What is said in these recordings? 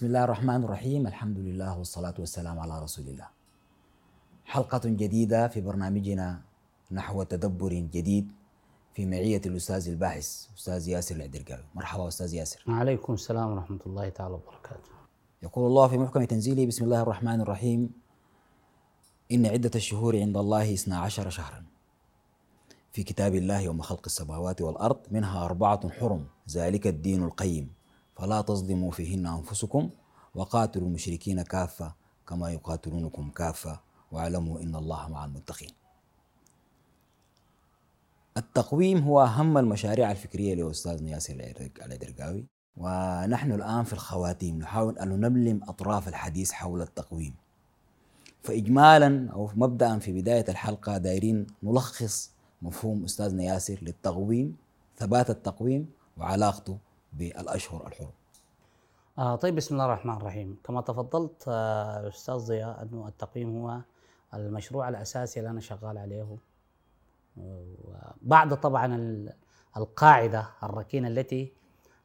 بسم الله الرحمن الرحيم الحمد لله والصلاة والسلام على رسول الله حلقة جديدة في برنامجنا نحو تدبر جديد في معية الأستاذ الباحث أستاذ ياسر العدرقاوي مرحبا أستاذ ياسر وعليكم السلام ورحمة الله تعالى وبركاته يقول الله في محكم تنزيله بسم الله الرحمن الرحيم إن عدة الشهور عند الله اثنا عشر شهرا في كتاب الله يوم خلق السماوات والأرض منها أربعة حرم ذلك الدين القيم فلا تظلموا فيهن أنفسكم وقاتلوا المشركين كافة كما يقاتلونكم كافة واعلموا إن الله مع المتقين. التقويم هو أهم المشاريع الفكرية لأستاذنا ياسر العدرقاوي ونحن الآن في الخواتيم نحاول أن نلملم أطراف الحديث حول التقويم. فإجمالا أو مبدأ في بداية الحلقة دايرين نلخص مفهوم أستاذنا ياسر للتقويم ثبات التقويم وعلاقته بالأشهر الحرم. آه طيب بسم الله الرحمن الرحيم. كما تفضلت آه أستاذ ضياء أنه التقويم هو المشروع الأساسي اللي أنا شغال عليه. بعد طبعا القاعدة الركينة التي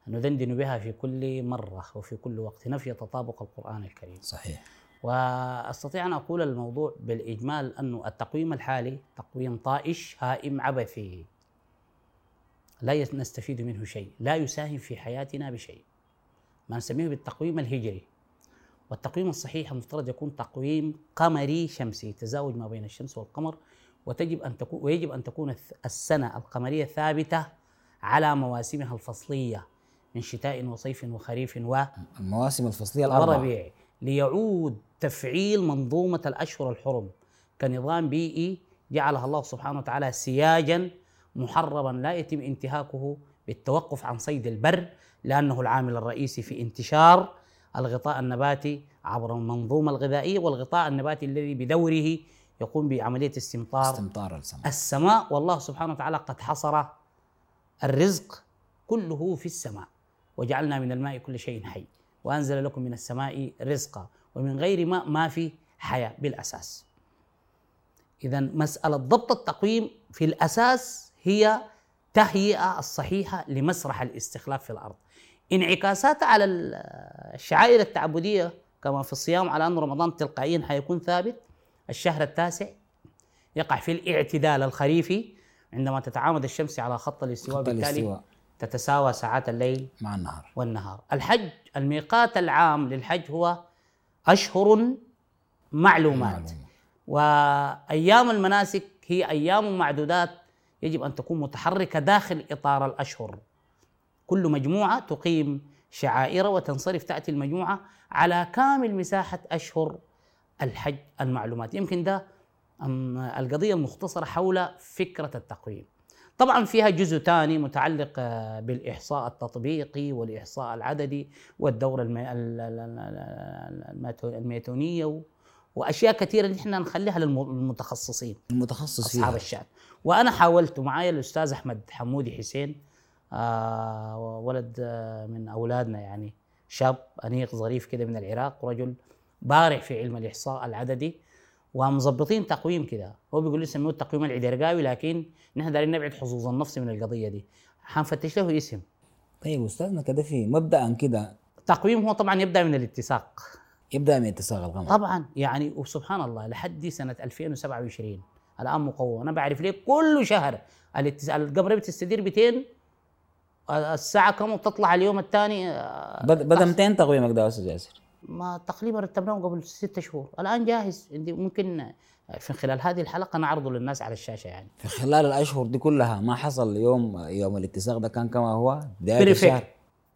ندندن بها في كل مرة وفي كل وقت نفي تطابق القرآن الكريم. صحيح. وأستطيع أن أقول الموضوع بالإجمال انه التقويم الحالي تقويم طائش هائم عبثي. لا نستفيد منه شيء لا يساهم في حياتنا بشيء. ما نسميه بالتقويم الهجري. والتقويم الصحيح المفترض يكون تقويم قمري شمسي تزاوج ما بين الشمس والقمر وتجب أن تكون ويجب أن تكون السنة القمرية ثابتة على مواسمها الفصلية من شتاء وصيف وخريف و المواسم الفصلية الأربعة. وربيع. ليعود تفعيل منظومة الأشهر الحرم كنظام بيئي جعلها الله سبحانه وتعالى سياجا محرما لا يتم انتهاكه بالتوقف عن صيد البر لأنه العامل الرئيسي في انتشار الغطاء النباتي عبر المنظومة الغذائية والغطاء النباتي الذي بدوره يقوم بعملية استمطار استمطار السماء. السماء. والله سبحانه وتعالى قد حصر الرزق كله في السماء وجعلنا من الماء كل شيء حي وأنزل لكم من السماء رزقا ومن غير ماء ما في حياة بالأساس. اذا مسألة ضبط التقويم في الأساس هي تهيئة الصحيحة لمسرح الاستخلاف في الأرض. انعكاسات على الشعائر التعبدية كما في الصيام على أن رمضان تلقائيا حيكون ثابت. الشهر التاسع يقع في الاعتدال الخريفي عندما تتعامد الشمس على خط الاستواء خط بالتالي الاستواء. تتساوى ساعات الليل مع النهار. والنهار. الحج الميقات العام للحج هو أشهر معلومات. وأيام المناسك هي أيام معدودات يجب أن تكون متحركة داخل إطار الأشهر. كل مجموعة تقيم شعائر وتنصرف تأتي المجموعة على كامل مساحة أشهر الحج المعلومات. يمكن ده أم، القضية المختصرة حول فكرة التقويم. طبعا فيها جزء ثاني متعلق آه، بالإحصاء التطبيقي والإحصاء العددي والدورة المي... ال- ال- ال- الميتو- الميتونية و... وأشياء كثيرة نحن نخليها للمتخصصين المتخصص أصحاب فيها الشأن وأنا حاولت معايا الأستاذ أحمد حمودي حسين آه ولد آه من أولادنا يعني شاب أنيق ظريف كده من العراق ورجل بارع في علم الإحصاء العددي ومظبطين تقويم كده. هو بيقول لي سموه التقويم العدرقاوي لكن نحن دايرين نبعد حظوظ النفس من القضية دي. حنفتش له اسم. طيب أستاذنا كده في مبدأ كده. التقويم هو طبعا يبدأ من الاتساق. يبدأ من اتساق القمر. طبعا. يعني وسبحان الله لحد سنة 2027 الان مقوم أنا بعرف ليه كل شهر القمر بتستدير 200 الساعة كم وتطلع اليوم الثاني آه، بد- بدأ 200 تقويمك ده يا أستاذ ياسر. ما تقريبا رتبناه قبل ست شهور. الآن جاهز. عندي ممكن في خلال هذه الحلقة نعرضه للناس على الشاشة يعني. في خلال الأشهر دي كلها ما حصل يوم يوم الاتساق ده كان كما هو؟ بداية perfect الشهر.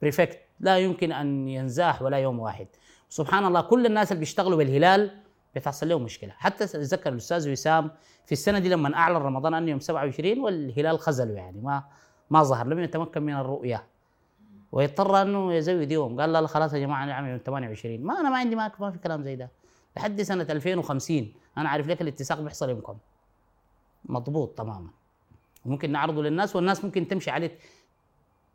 perfect لا يمكن أن ينزاح ولا يوم واحد. سبحان الله كل الناس اللي بيشتغلوا بالهلال بتحصل لهم مشكلة. حتى اتذكر الأستاذ وسام في السنة دي لما أعلن رمضان أنه يوم 27 والهلال خذله يعني ما ما ظهر. لم يتمكن من الرؤية. ويضطر أنه يزود يوم. قال لا لا خلاص يا جماعة نعمل يوم 28 ما أنا ما عندي ما ما في كلام زي ده. لحد سنة 2050 أنا عارف لك الاتساق بيحصل يومكم. مضبوط تماما. وممكن نعرضه للناس والناس ممكن تمشي عليه.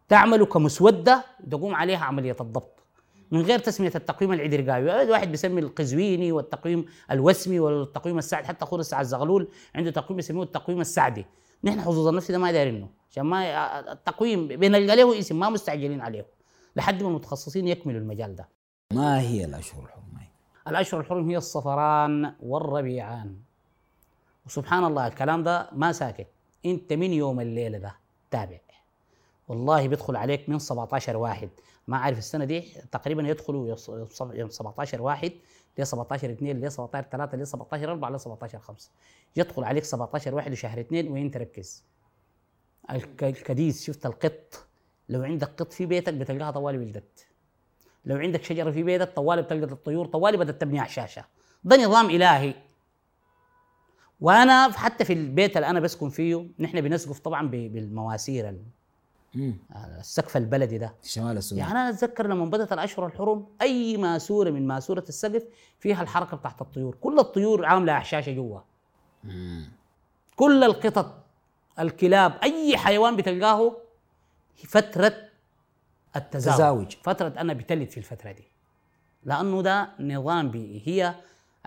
تعمل كمسودة تقوم عليها عملية الضبط. من غير تسمية التقويم العدرقاوي الواحد بيسمي القزويني والتقويم الوسمي والتقويم السعدي حتى اخونا السعد زغلول عنده تقويم يسموه التقويم السعدي. نحن حظوظ النفس ده ما دايرينه عشان ما التقويم بنلقى له اسم ما مستعجلين عليه. لحد ما المتخصصين يكملوا المجال ده. ما هي الأشهر الحرم هي؟ الأشهر الحرم هي الصفران والربيعان. وسبحان الله الكلام ده ما ساكت. انت من يوم الليلة ده تابع. والله بيدخل عليك من 17 واحد. ما عارف السنة دي تقريبا يدخلوا يص- يوم 17 واحد ل 17 2 ل 17 3 ل 17 4 ل 17 5 يدخل عليك 17 واحد وشهر اثنين وين تركز الك- الكديس شفت القط؟ لو عندك قط في بيتك بتلقاها طوالي ولدت لو عندك شجرة في بيتك طوالي بتلقى الطيور طوالي بدأت تبني عشاشه ده نظام إلهي. وأنا حتى في البيت اللي أنا بسكن فيه نحن بنسقف طبعا بالمواسير. السقف البلدي ده. شمال السودان. يعني أنا أتذكر لما بدأت الاشهر الحرم أي ماسورة من ماسورة السقف فيها الحركة بتاعت الطيور. كل الطيور عاملة احشاشه جوا. كل القطط الكلاب أي حيوان بتلقاه فترة التزاوج. تزاوج. فترة أنا بتلد في الفترة دي. لأنه ده نظام بيئي هي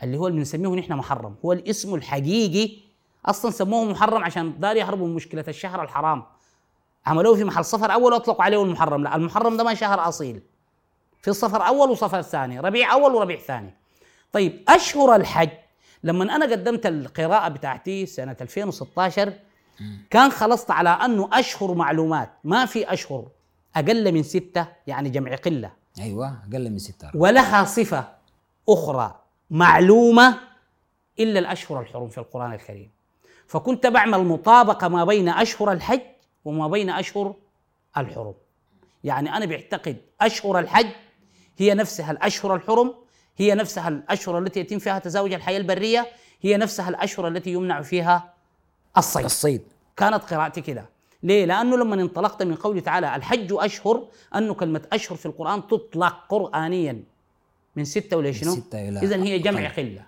اللي هو اللي بنسميه نحن محرم. هو الاسم الحقيقي أصلا سموه محرم عشان دار يهربوا من مشكلة الشهر الحرام. عملوه في محل صفر أول واطلقوا عليه المحرم. لا المحرم ده ما شهر أصيل. في صفر أول وصفر ثاني. ربيع أول وربيع ثاني. طيب أشهر الحج لما أنا قدمت القراءة بتاعتي سنة 2016 كان خلصت على أنه أشهر معلومات. ما في أشهر. أقل من ستة يعني جمع قلة. أيوه أقل من ستة. ولها صفة أخرى معلومة إلا الأشهر الحرم في القرآن الكريم. فكنت بعمل مطابقة ما بين أشهر الحج وما بين أشهر الحرم. يعني أنا بعتقد أشهر الحج هي نفسها الأشهر الحرم هي نفسها الأشهر التي يتم فيها تزاوج الحياة البرية هي نفسها الأشهر التي يمنع فيها الصيد. الصيد. كانت قراءتي كده. ليه؟ لأنه لما انطلقت من قوله تعالى الحج أشهر أنه كلمة أشهر في القرآن تطلق قرآنيا. من ستة ولا شنو؟ إذا هي جمع أقل. قلة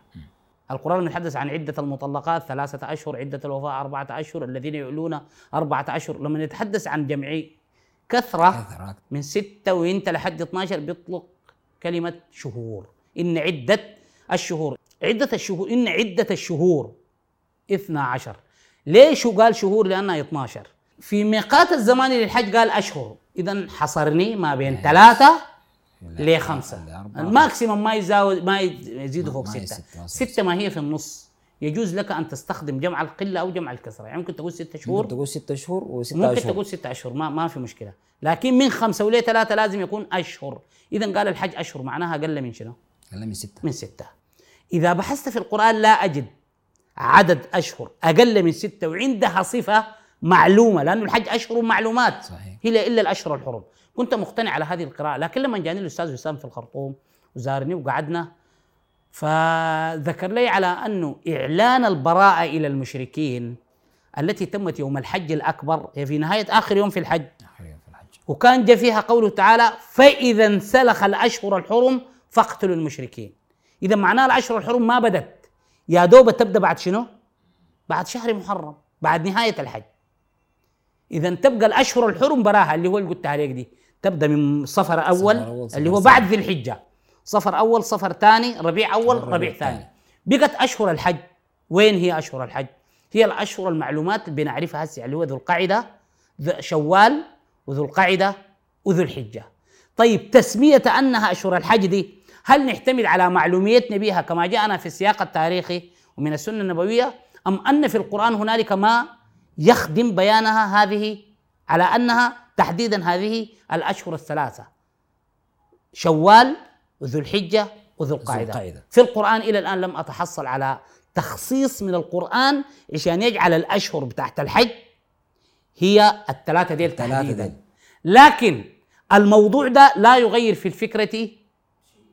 القرآن يتحدث عن عدة المطلقات ثلاثة أشهر عدة الوفاء أربعة أشهر الذين يؤلون أربعة أشهر. لما يتحدث عن جمع كثرة من ستة وإنت لحد 12 بيطلق كلمة شهور. إن عدة الشهور عدة الشهور إن عدة الشهور 12 ليش قال شهور؟ لأنها 12 في ميقات الزمان للحج قال أشهر. إذا حصرني ما بين ثلاثة لخمسة لأربعة. الماكسيمم ما يزاوز ما يزيدوا فوق ستة. ستة، ما ستة. ما هي في النص. يجوز لك أن تستخدم جمع القلة أو جمع الكسرة. يعني ممكن تقول ستة شهور. ممكن تقول ستة شهور وستة ممكن أشهر. تقول ستة أشهر. ما ما في مشكلة. لكن من خمسة وليه ثلاثة لازم يكون أشهر. إذا قال الحج أشهر. معناها أقل من شنو؟ أقل من ستة. من ستة. إذا بحثت في القرآن لا أجد عدد أشهر. أقل من ستة وعندها صفة معلومة. لأنه الحج أشهر معلومات. صحيح. هي إلا الأشهر الحرم كنت مقتنع على هذه القراءة لكن لما جاني الأستاذ وسام في الخرطوم وزارني وقعدنا فذكر لي على أنه إعلان البراءة إلى المشركين التي تمت يوم الحج الأكبر هي في نهاية آخر يوم في الحج. وكان جاء فيها قوله تعالى فإذا انسلخ الأشهر الحرم فاقتلوا المشركين. إذا معناه الأشهر الحرم ما بدت. يا دوب تبدأ بعد شنو؟ بعد شهر محرم بعد نهاية الحج. إذا تبقى الأشهر الحرم براها اللي هو اللي قلت عليك دي. تبدأ من صفر أول, أول، صفر اللي هو. بعد ذي الحجة صفر أول صفر ثاني ربيع أول ربيع ربيع ثاني. بقت أشهر الحج وين هي أشهر الحج؟ هي الأشهر المعلومات اللي بنعرفها هسه اللي هو ذو القعدة ذو- شوال وذو القعدة وذو الحجة طيب تسمية أنها أشهر الحج دي هل نعتمد على معلوميتنا بها كما جاءنا في السياق التاريخي ومن السنة النبوية أم أن في القرآن هنالك ما يخدم بيانها هذه على أنها تحديدا هذه الأشهر الثلاثة. شوال وذو الحجة وذو القعدة. في القرآن إلى الآن لم أتحصل على تخصيص من القرآن عشان يجعل الأشهر بتاعت الحج هي الثلاثة ديل تحديدا. لكن الموضوع ده لا يغير في الفكرة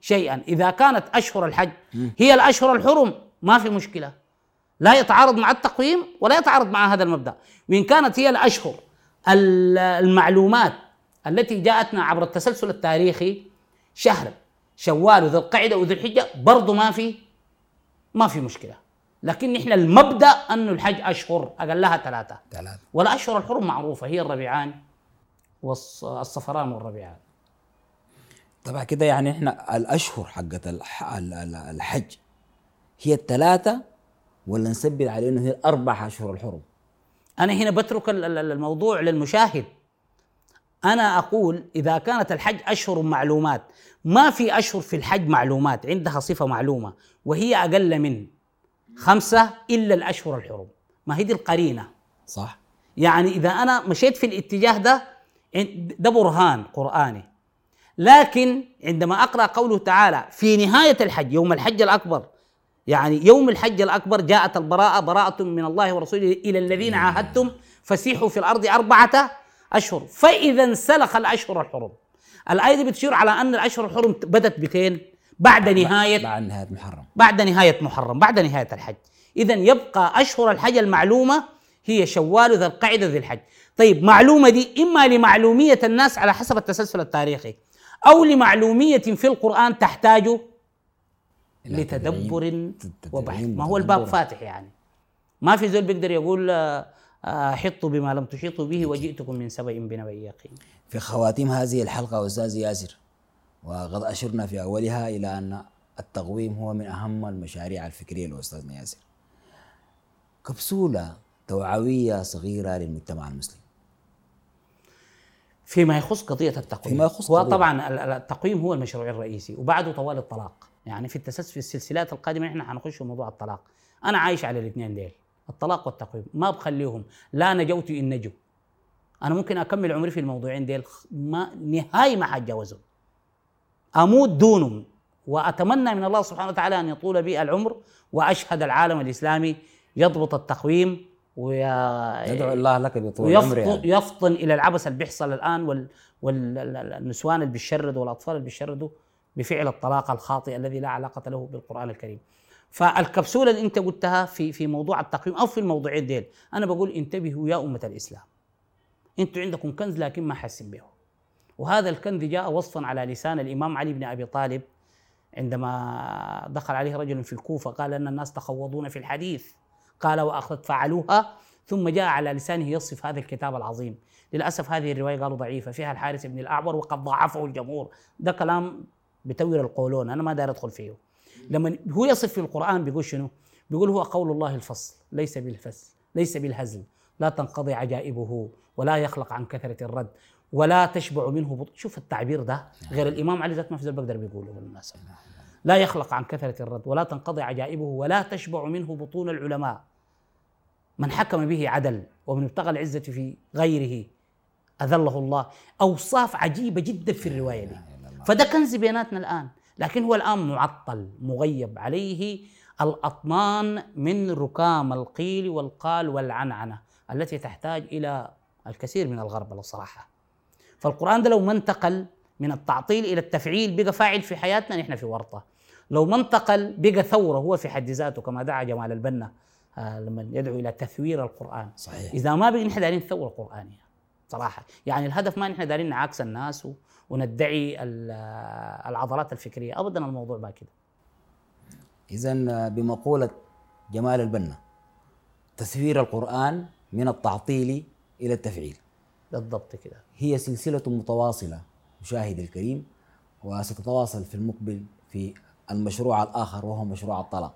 شيئا. إذا كانت أشهر الحج هي الأشهر الحرم ما في مشكلة. لا يتعارض مع التقويم ولا يتعارض مع هذا المبدأ. وإن كانت هي الأشهر ال- المعلومات التي جاءتنا عبر التسلسل التاريخي شهر شوال وذو القعدة وذو الحجة برضو ما في ما في مشكلة. لكن نحن المبدأ أنه الحج أشهر أقلها ثلاثة. ثلاثة. والأشهر الحرم معروفة هي الربيعان والصفران والربيعان. طبعا كده يعني إحنا الأشهر حقت الح- ال- ال- الحج. هي الثلاثة ولا نثبت على إنه هي الأربع أشهر الحرم؟ أنا هنا بترك ال- ال- الموضوع للمشاهد. أنا أقول إذا كانت الحج أشهر معلومات ما في أشهر في الحج معلومات عندها صفة معلومة وهي أقل من خمسة إلا الأشهر الحرم. ما هي دي القرينة. صح. يعني إذا أنا مشيت في الاتجاه ده ده برهان قرآني. لكن عندما أقرأ قوله تعالى في نهاية الحج يوم الحج الأكبر يعني يوم الحج الأكبر جاءت البراءة براءة من الله ورسوله إلى الذين عاهدتم فسيحوا في الأرض أربعة أشهر. فإذا انسلخ الأشهر الحرم. الآية دي بتشير على أن الأشهر الحرم بدت بتين بعد نهاية بعد نهاية محرم. بعد نهاية محرم بعد نهاية الحج. إذا يبقى أشهر الحج المعلومة هي شوال ذي القعدة ذي الحج. طيب معلومة دي إما لمعلومية الناس على حسب التسلسل التاريخي أو لمعلومية في القرآن تحتاج إلى لتدبر وبحث. ما هو الباب. فاتح يعني. ما في زول بيقدر يقول آه، آه، حطوا بما لم تحيطوا به وجئتكم من سبأ بنبأ يقين. في خواتيم هذه الحلقة أستاذ ياسر وقد أشرنا في أولها إلى أن التقويم هو من أهم المشاريع الفكرية لأستاذنا ياسر. كبسولة توعوية صغيرة للمجتمع المسلم. فيما يخص قضية التقويم. فيما يخص قضية. طبعا ال- ال- التقويم هو المشروع الرئيسي وبعده طوال الطلاق. يعني في التسلسل في السلسلات القادمة إحنا حنخش في موضوع الطلاق. أنا عايش على الاثنين ديل. الطلاق والتقويم. ما بخليهم. لا نجوت إن نجوا. أنا ممكن أكمل عمري في الموضوعين ديل. ما نهاية ما حتجاوزهم. أموت دونهم. وأتمنى من الله سبحانه وتعالى أن يطول بي العمر وأشهد العالم الإسلامي يضبط التقويم وي- ندعو الله لك بطول العمر ويفطن يعني. يفطن إلى العبث اللي بيحصل الآن وال والنسوان اللي بيشردوا والأطفال اللي بيشردوا بفعل الطلاق الخاطئ الذي لا علاقة له بالقرآن الكريم. فالكبسولة اللي أنت قلتها في في موضوع التقويم أو في الموضوعين ديل أنا بقول انتبهوا يا أمة الإسلام. أنتوا عندكم كنز لكن ما حاسين به. وهذا الكنز جاء وصفا على لسان الإمام علي بن أبي طالب عندما دخل عليه رجل في الكوفة قال إن الناس تخوضون في الحديث قال واخذت فعلوها ثم جاء على لسانه يصف هذا الكتاب العظيم للأسف هذه الرواية قالوا ضعيفة فيها الحارث بن الأعور وقد ضعفه الجمهور ده كلام بتور القولون أنا ما داير أدخل فيه. لما هو يصف في القرآن بيقول شنو؟ بيقول هو قول الله الفصل ليس بالفصل ليس بالهزل. لا تنقضي عجائبه ولا يخلق عن كثرة الرد ولا تشبع منه بط... شوف التعبير ده غير الإمام علي ذات ما في بقدر بيقوله بالمناسبة. لا يخلق عن كثرة الرد ولا تنقضي عجائبه ولا تشبع منه بطون العلماء. من حكم به عدل ومن ابتغى العزة في غيره أذله الله. أوصاف عجيبة جدا في الرواية دي. فده كنز بيناتنا الآن. لكن هو الآن معطل مغيب عليه الأطنان من ركام القيل والقال والعنعنة التي تحتاج إلى الكثير من الغربله الصراحه فالقرآن ده لو ما انتقل من التعطيل إلى التفعيل بقى فاعل في حياتنا نحن في ورطة. لو ما انتقل بقى ثورة هو في حد ذاته كما دعا جمال البنا آه لما يدعو إلى تثوير القرآن. صحيح. إذا ما بقى نحن دارين ثوره قرانيه صراحة. يعني الهدف ما نحن دارين نعاكس الناس و- وندعي ال- العضلات الفكرية. ابدا الموضوع ما كده. إذا بمقولة جمال البنا تثوير القرآن من التعطيل إلى التفعيل. بالضبط كده. هي سلسلة متواصلة مشاهدي الكريم وستتواصل في المقبل في المشروع الآخر وهو مشروع الطلاق.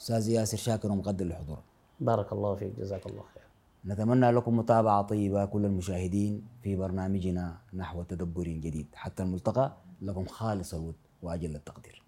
أستاذ ياسر شاكر ومقدر لحضورك. بارك الله فيك جزاك الله خير نتمنى لكم متابعة طيبة كل المشاهدين في برنامجنا نحو تدبر جديد. حتى الملتقى لكم خالص الود وأجل التقدير.